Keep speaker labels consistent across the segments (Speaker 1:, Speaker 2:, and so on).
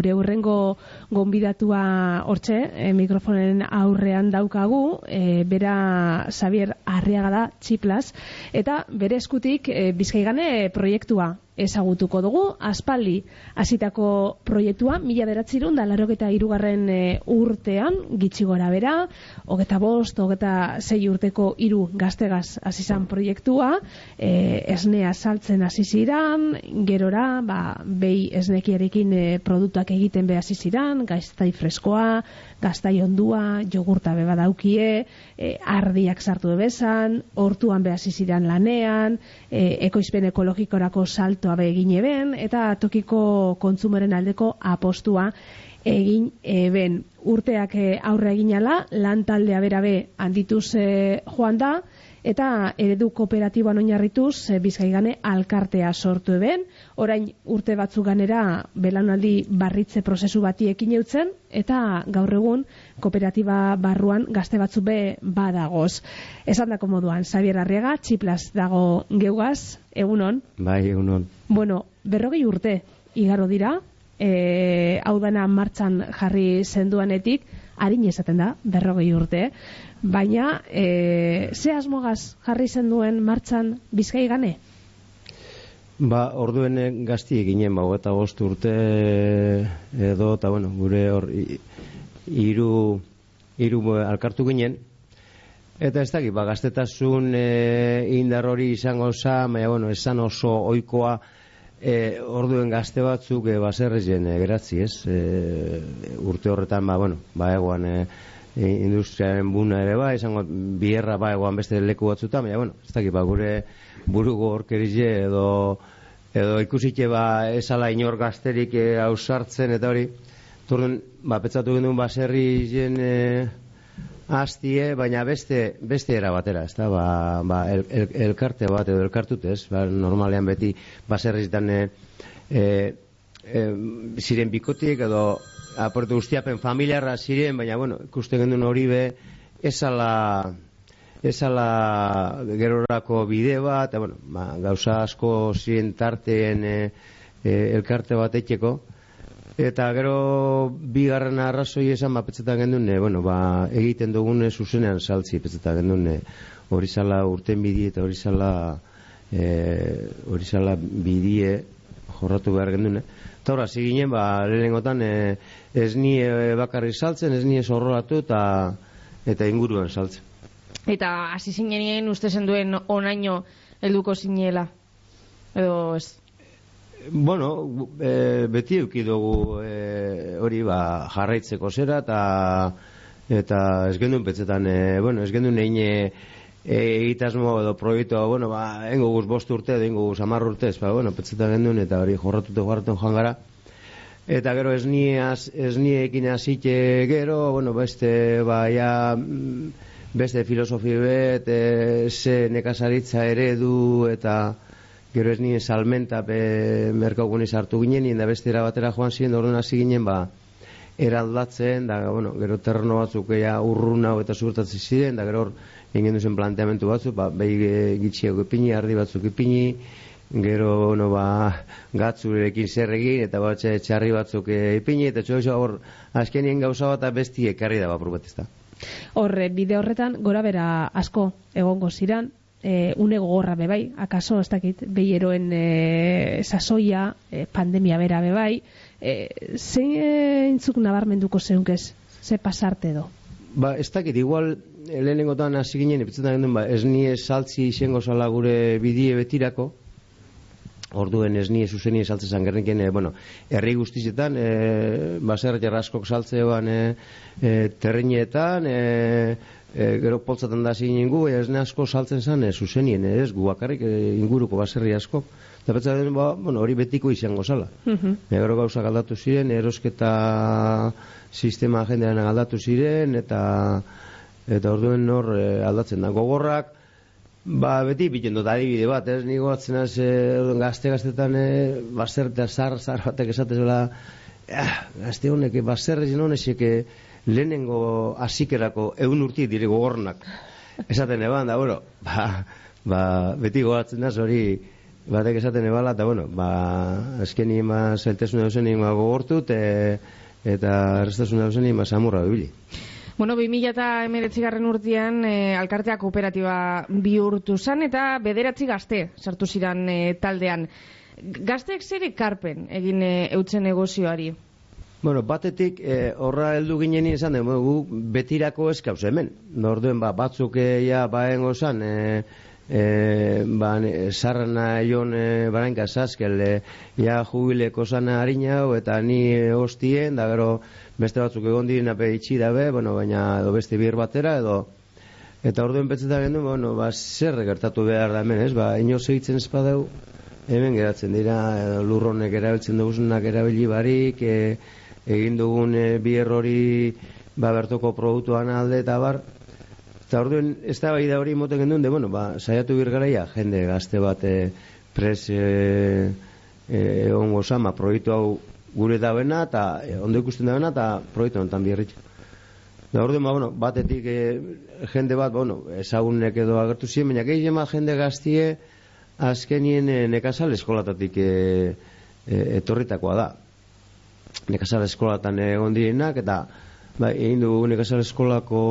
Speaker 1: gure urrengo gonbidatua hortxe, e, mikrofonen aurrean daukagu, e, bera Xavier Arriaga da, txiplas, eta bere eskutik e, bizkaigane proiektua ezagutuko dugu, aspaldi hasitako proiektua, mila beratzirun da laroketa irugarren e, urtean, gitsi gora bera, hogeta bost, hogeta zei urteko iru gaztegaz azizan proiektua, e, esnea saltzen aziziran, gerora, ba, behi esnekiarekin e, produktuak egiten be aziziran, gaiztai freskoa, gaztai ondua, jogurta beba daukie, e, ardiak sartu ebesan, hortuan be aziziran lanean, e, ekoizpen ekologikorako salto apustua be egin eben eta tokiko kontsumoren aldeko apostua egin eben. Urteak eh, aurre egin ala, lan taldea berabe handituz joan da, eta eredu kooperatiboan oinarrituz e, bizkaigane alkartea sortu eben. Orain urte batzuk ganera belanaldi barritze prozesu bati ekin eutzen, eta gaur egun kooperatiba barruan gazte batzu be badagoz. Esan dako moduan, Xavier Arriaga, txiplas dago geugaz, egunon?
Speaker 2: Bai, egunon.
Speaker 1: Bueno, berrogei urte igaro dira, e, hau dana martxan jarri zenduanetik, harin esaten da, berrogei urte, baina e, ze asmogaz jarri zenduen martxan bizkai gane?
Speaker 2: Ba, orduen gazti eginen, ba, eta bost urte edo, eta bueno, gure hor, iru, iru alkartu ginen, Eta ez dakit, ba, gaztetasun e, indar hori izango za, baina, bueno, esan oso oikoa, e, orduen gazte batzuk e, baserrez jen e, geratzi ez? E, urte horretan ba, bueno, ba egoan e, industriaren buna ere ba izango bierra ba egoan beste leku batzuta baina bueno, ez dakit ba gure burugo horkerize edo edo ikusitxe ba esala inor gazterik e, ausartzen eta hori Turdun, ba, petzatu genuen baserri jen e, Astie, baina beste beste era batera, ezta? Ba, ba el, el, elkarte bat edo elkartut, ez? Ba, normalean beti baserrizetan e, e, e, ziren bikotiek edo aportu guztiapen familiarra ziren, baina bueno, ikusten genuen hori be esala esala gerorako bide bat, eta bueno, ba, gauza asko ziren tarteen e, e, elkarte bat etxeko, Eta gero bigarren arrazoi esan ba petzetan gendun, e, bueno, ba, egiten dugune zuzenean saltzi petzetan gendun, e, hori zala urten bidie eta hori zala e, hori zala bidie jorratu behar gendun. Eta hori hasi ginen, ba, lehenengotan e, ez ni e, bakarri saltzen, ez ni ez horrolatu eta, eta inguruan saltzen.
Speaker 1: Eta hasi zinen uste zen duen onaino helduko zinela? Edo ez?
Speaker 2: Bueno, e, beti euki dugu e, hori ba, jarraitzeko zera eta eta ez gendun petzetan, e, bueno, ez gendun egin e, edo proiektu, bueno, ba, engo guz bost urte, edo engo guz amarr urte, ba, bueno, petzetan gendun eta hori jorratute jorratuen joan gara. Eta gero ez ni, az, ez ni azite gero, bueno, beste, ba, ja, mm, beste filosofi bet, e, ze nekazaritza eredu eta gero ez nien salmenta be merkaugun hartu ginen, da beste batera joan ziren, orduan hasi ginen, ba, eraldatzen, da, bueno, gero terreno batzuk ea urrun hau eta zubertatzen ziren, da gero egin duzen planteamentu batzuk, ba, behi e, gitxiago ipini, ardi batzuk ipini, gero, bueno, ba, gatzurekin zer egin, eta batxe txarri batzuk e, ipini, eta txo, hor, azkenien gauza bat besti ekarri da, ba.
Speaker 1: Horre, bide horretan, gora bera asko egongo ziran, e, une gogorra bebai, akaso ez dakit behieroen e, sasoia, e, pandemia bera bebai, e, zein e, intzuk nabarmenduko zeunkez, ze pasarte edo?
Speaker 2: Ba, ez dakit, igual lehenengotan hasi ginen, ba, ez nie saltzi izango zala gure bidie betirako, orduen ez nie zuzeni saltze zan gerrenken, e, bueno, herri guztizetan, e, baser jarraskok saltzeoan e, e, terrenietan, e, e, gero poltzatan da zin ingu, ez ne asko saltzen zan, ez zuzenien, ez gu bakarrik e, inguruko baserri asko. Eta betza den, ba, bueno, hori betiko izango zala. Uh -huh. gero gauza galdatu ziren, erosketa sistema jendean aldatu ziren, eta eta orduen nor e, aldatzen da. Gogorrak, ba, beti biten dut adibide bat, ez nigo atzen az, e, gazte gaztetan, e, basertea zar, zar batek esatez, bela, eh, gazte honek, baserre honek, lehenengo hasikerako egun urti dire gogornak esaten eban da bueno ba, ba, beti gogatzen da hori batek esaten ebala, eta bueno, ba, azken ima zeltesuna duzen ima gogortu, te, eta errestasuna duzen ima samurra bibili.
Speaker 3: Bueno, 2000 eta emeretzi garren urtean e, alkartea kooperatiba bihurtu zan eta bederatzi gazte sartu ziran e, taldean. Gazteek zer ekarpen egin e, eutzen negozioari?
Speaker 2: Bueno, batetik eh, horra heldu ginen izan dugu gu betirako eskauz hemen. Norduen ba, batzuk ja baen gozan, e, e, ba, sarrana joan e, barainka saskel, e, ja jubileko zana harina eta ni hostien, da gero beste batzuk egon diren ape itxi dabe, bueno, baina edo beste bir batera, edo eta orduen betzeta gendu, bueno, ba, zer gertatu behar da hemen, ez? Ba, ino segitzen espadeu, hemen geratzen dira, lurronek erabiltzen dugunak erabili barik, e, egin dugun e, bi errori ba, bertoko produktuan alde eta bar. Eta orduen ez da bai da hori moten gendun de, bueno, ba, saiatu birgaraia jende gazte bat e, pres e, e, ongo sama proiektu hau gure dauena eta e, ondo ikusten dauena eta proiektu honetan birritxe da orduen ba, bueno, batetik e, jende bat, bueno, ezagunek edo agertu ziren, baina gehi jende gaztie azkenien e, nekazal eskolatatik e, e, etorritakoa da. Nekazal eskolatan egon direnak eta bai, egin dugu nekazal eskolako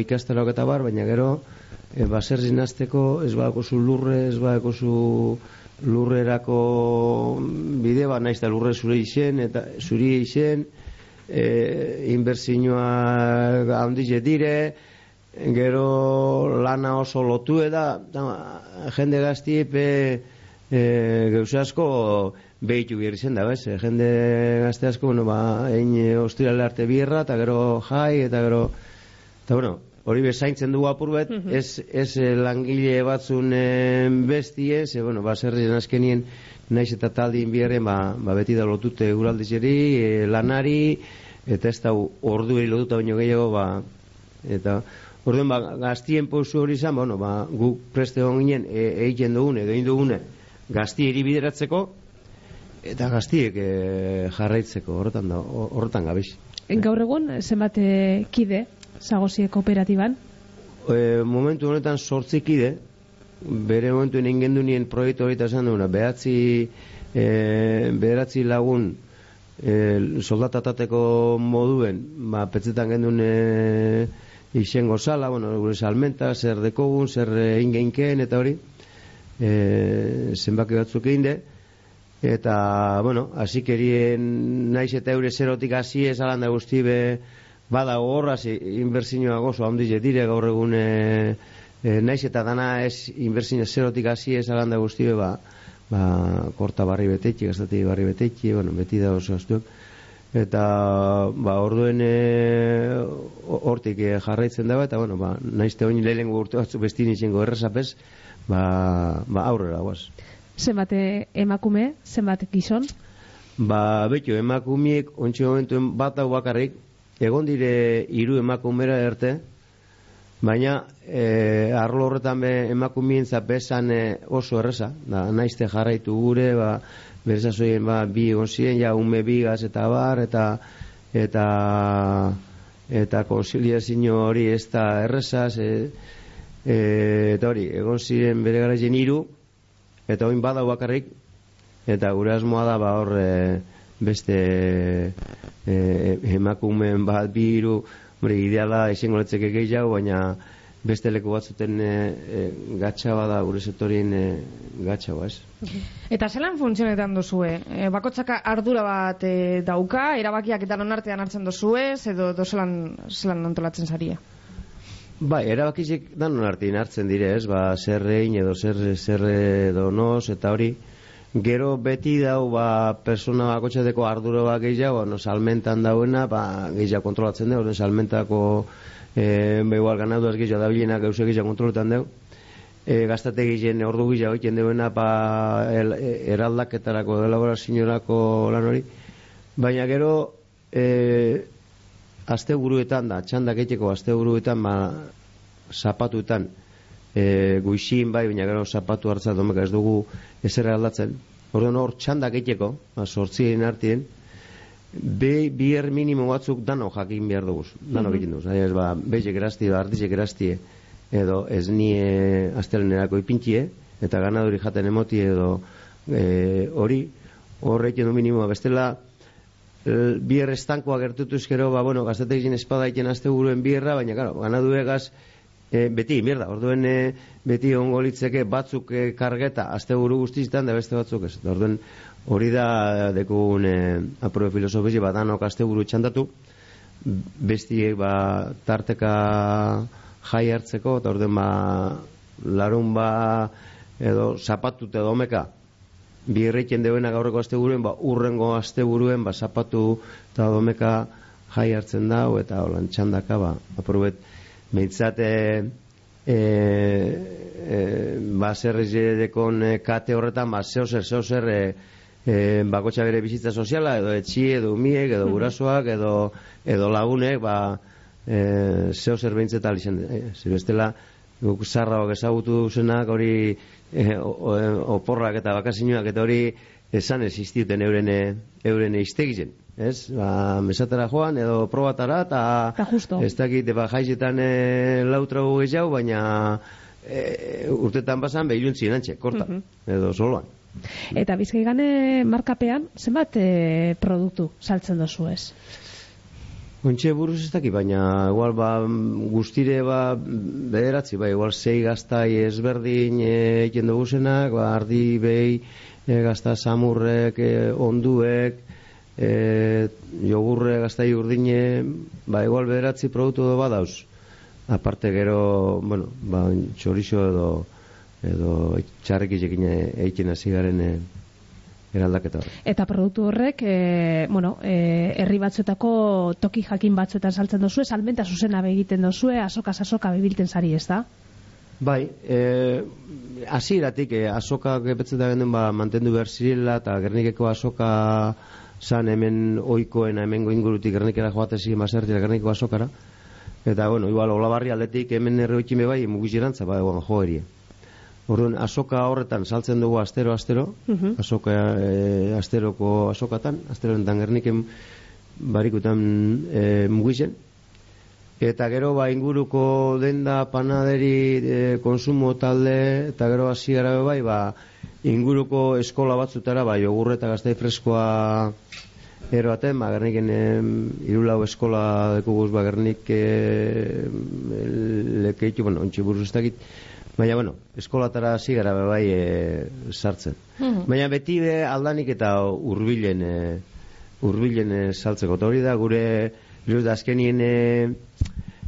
Speaker 2: ikasteroak eta bar, baina gero e, baser zinazteko ez badako zu lurre, ez badako zu lurrerako bide bat naiz da lurre zure izen eta zuri izen e, inbertsioa handize dire gero lana oso lotu da, jende gaztiepe e, geuzasko behitu bierri zen da, bez? E, jende gazte asko, bueno, ba, egin ostirale arte bierra, eta gero jai, eta gero, eta bueno, hori bezaintzen dugu apur bet, mm ez, ez eh, langile batzun e, bestie, ze, bueno, ba, azkenien, naiz eta taldin bierren, ba, ba, beti da lotute uraldizeri, e, lanari, eta ez da ordu lotuta baino gehiago, ba, eta, Orduan, ba, gaztien pozu hori izan, bueno, ba, guk preste hon ginen, egiten dugune, egin dugune, gazti eri bideratzeko, eta gaztiek e, jarraitzeko. Horretan da horretan gabiz
Speaker 1: gaur egun zenbat eh, kide zagozie kooperatiban?
Speaker 2: E, momentu honetan sortzi kide. Bere momentu ingen du nien proiektu hori esan duguna behatzi e, behatzi lagun e, soldatatateko moduen ba, petzetan gendun e, isen gozala, bueno, gure salmenta, zer dekogun, zer ingeinken, eta hori, e, zenbaki batzuk egin de, eta, bueno, asikerien naiz eta eure zerotik hasi ez alanda guzti be bada horra, inbertsioa gozo handi dire gaur egun e, e, naiz eta dana ez inbertsio zerotik hasi ez alanda guzti be ba, ba, korta barri betetxe, gaztati barri betetxe, bueno, beti da oso astuak eta ba, orduen e, hortik e, jarraitzen dago eta bueno, ba, naiz te oin lehenengo urte batzu bestin izango errezapez ba, ba aurrera guaz
Speaker 1: zenbat emakume, zenbat gizon?
Speaker 2: Ba, betio, emakumeek, ontsi momentuen bat hau bakarrik, egon dire hiru emakumera erte, baina e, arlo horretan be emakumeen zapesan e, oso erresa, da, naizte jarraitu gure, ba, berzazoien ba, bi egon ja, ume bigaz eta bar, eta eta eta konsiliazio hori ez da erresa, e, eta hori, egon ziren bere gara hiru, eta oin bada bakarrik eta gure asmoa da ba hor e, beste e, emakumeen bat biru hori ideala esengo letzeke gehiago baina beste leku batzuten e, e, gatsa bada gure sektorien e, gatsa ba ez
Speaker 3: Eta zelan funtzionetan duzue? E, bakotzaka ardura bat e, dauka, erabakiak eta non artean hartzen duzue, edo do zelan, zelan antolatzen zaria?
Speaker 2: Bai, erabakizik danon artin hartzen dire, ez? Ba, zerrein edo zer zerre edo nos eta hori gero beti dau ba persona bakotxeteko arduro ba gehiago, no salmentan dauena, ba gehiago kontrolatzen dugu, salmentako eh igual ganadu ez gehiago dabilenak euse gehiago kontroletan dugu. E, gaztate gehien ordu gehiago egiten duena ba el, e, eraldaketarako elaborazioarako lan hori. Baina gero eh asteburuetan da, txandak egiteko asteburuetan ba, zapatuetan e, guixin bai, baina gero zapatu hartza domeka ez dugu ezer aldatzen. Orduan hor txandak egiteko, ba, sortzien artien, be, bier minimo batzuk dano jakin behar dugu. Dano mm -hmm. dugu. ba, bezek erazti, ba, artizek erasti, edo ez nie astelenerako ipintxie, eta ganaduri jaten emoti edo e, hori horrekin du minimoa bestela el, bier estankoa gertutuz gero ba bueno gaztetegin espada iken aste buruen bierra baina claro ganadu egaz e, beti mierda orduen e, beti ongo litzeke batzuk e, kargeta asteburu guztietan da beste batzuk ez orduen hori da dekun e, aprobe filosofia badanok asteburu txandatu. Bestiek ba tarteka jai hartzeko eta orduen ba larun ba edo zapatu edo omeka. Bi erreiten deuena gaurreko asteburuen ba urrengo asteburuen ba zapatu eta domeka jai hartzen dau eta holan txandaka ba aprobet meitzate e, e, ba dekon e, kate horretan ba zeo zer zeo zer e, e, bakotxa bere bizitza soziala edo etxi edo umiek edo gurasoak edo, edo lagunek ba e, zeo zer behintzeta alixen e, zirbestela guk zarra ezagutu zenak hori e, oporrak eta bakasinoak eta hori esan existiuten euren euren istegizen ez? Ba, mesatara joan edo probatara eta ez dakit ba, jaizetan e, lautra gehiago baina e, urtetan basan behiluntzi nantxe, korta mhm. edo soloan
Speaker 1: Eta bizkaigane markapean, zenbat e, produktu saltzen dozu ez?
Speaker 2: Kontxe buruz ez daki, baina igual ba, guztire ba, bederatzi, ba, igual zei gaztai ezberdin e, egiten dugu zenak, ba, ardi behi, e, gazta samurrek, e, onduek, e, jogurre gaztai urdine, ba, igual bederatzi produktu do badauz. Aparte gero, bueno, ba, txorixo edo, edo txarrek egin egin hasi garen e, eraldaketa
Speaker 1: Eta produktu horrek, e, bueno, e, herri batzuetako toki jakin batzuetan saltzen dozu, salmenta zuzena egiten dozu, asoka asoka bebilten sari, ez da?
Speaker 2: Bai, eh hasieratik e, asoka gebetzen da ba, mantendu behar zirela eta gernikeko asoka san hemen oikoen hemengo ingurutik gernikera joate ziren baserri gerniko asokara. Eta bueno, igual Olabarri aldetik hemen erroikime bai mugizerantza ba bueno, joeria. Orduan, asoka horretan saltzen dugu astero astero, uh asoka e, asteroko asokatan, asteroen gerniken barikutan e, mugizen. Eta gero ba inguruko denda panaderi e, konsumo talde eta gero hasi gara bai ba inguruko eskola batzutara ba jogurre eta gaztai freskoa eroaten, ba gerniken e, irulau eskola dekuguz ba gernik e, lekeitu, bueno, ontsi buruz ez dakit, Baina, bueno, eskolatara hasi gara bai e, sartzen. Hmm. Baina beti be aldanik eta hurbilen e, hurbilen e, saltzeko. hori da gure luz da azkenien e,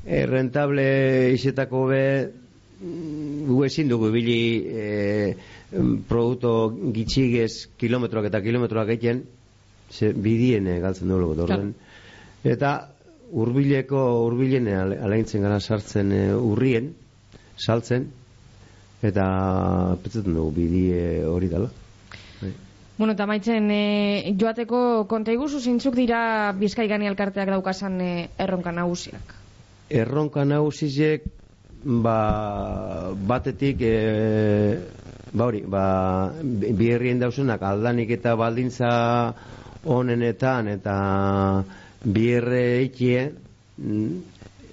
Speaker 2: e, rentable isetako be mm, gu ezin dugu bili e, produkto gitxigez kilometroak eta kilometroak egiten ze bidien e, galtzen dugu. Claro. Eta hurbileko hurbilen alaintzen gara sartzen e, urrien saltzen eta petzetan dugu bidie hori dela. Bai.
Speaker 3: Bueno, eta maitzen, e, joateko konta iguzu zintzuk dira bizkaigani alkarteak daukasan e, erronka nagusiak?
Speaker 2: Erronka nagusiak ba, batetik e, ba hori, ba, bi herrien dauzenak aldanik eta baldintza honenetan eta bi herre eikie mm,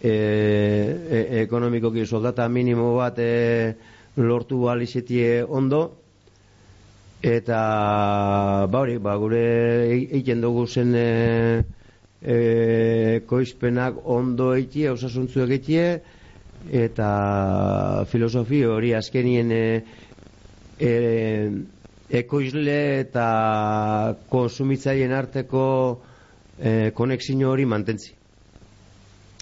Speaker 2: e, e, ekonomikoki soldata minimo bat e, lortu alizetie ondo eta ba hori, ba gure egiten dugu zen e, e, koizpenak ondo eitie, osasuntzu egitie eta filosofi hori azkenien e, e, ekoizle eta konsumitzaien arteko e, konexio hori mantentzi.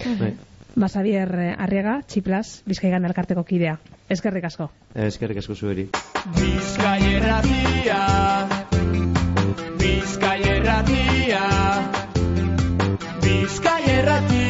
Speaker 1: Bai. Basabier Arriaga, Txiplas, Bizkaigan elkarteko kidea. Eskerrik asko.
Speaker 2: Eskerrik asko zueri.
Speaker 4: Bizkaierratia Bizkaierratia Bizkaierratia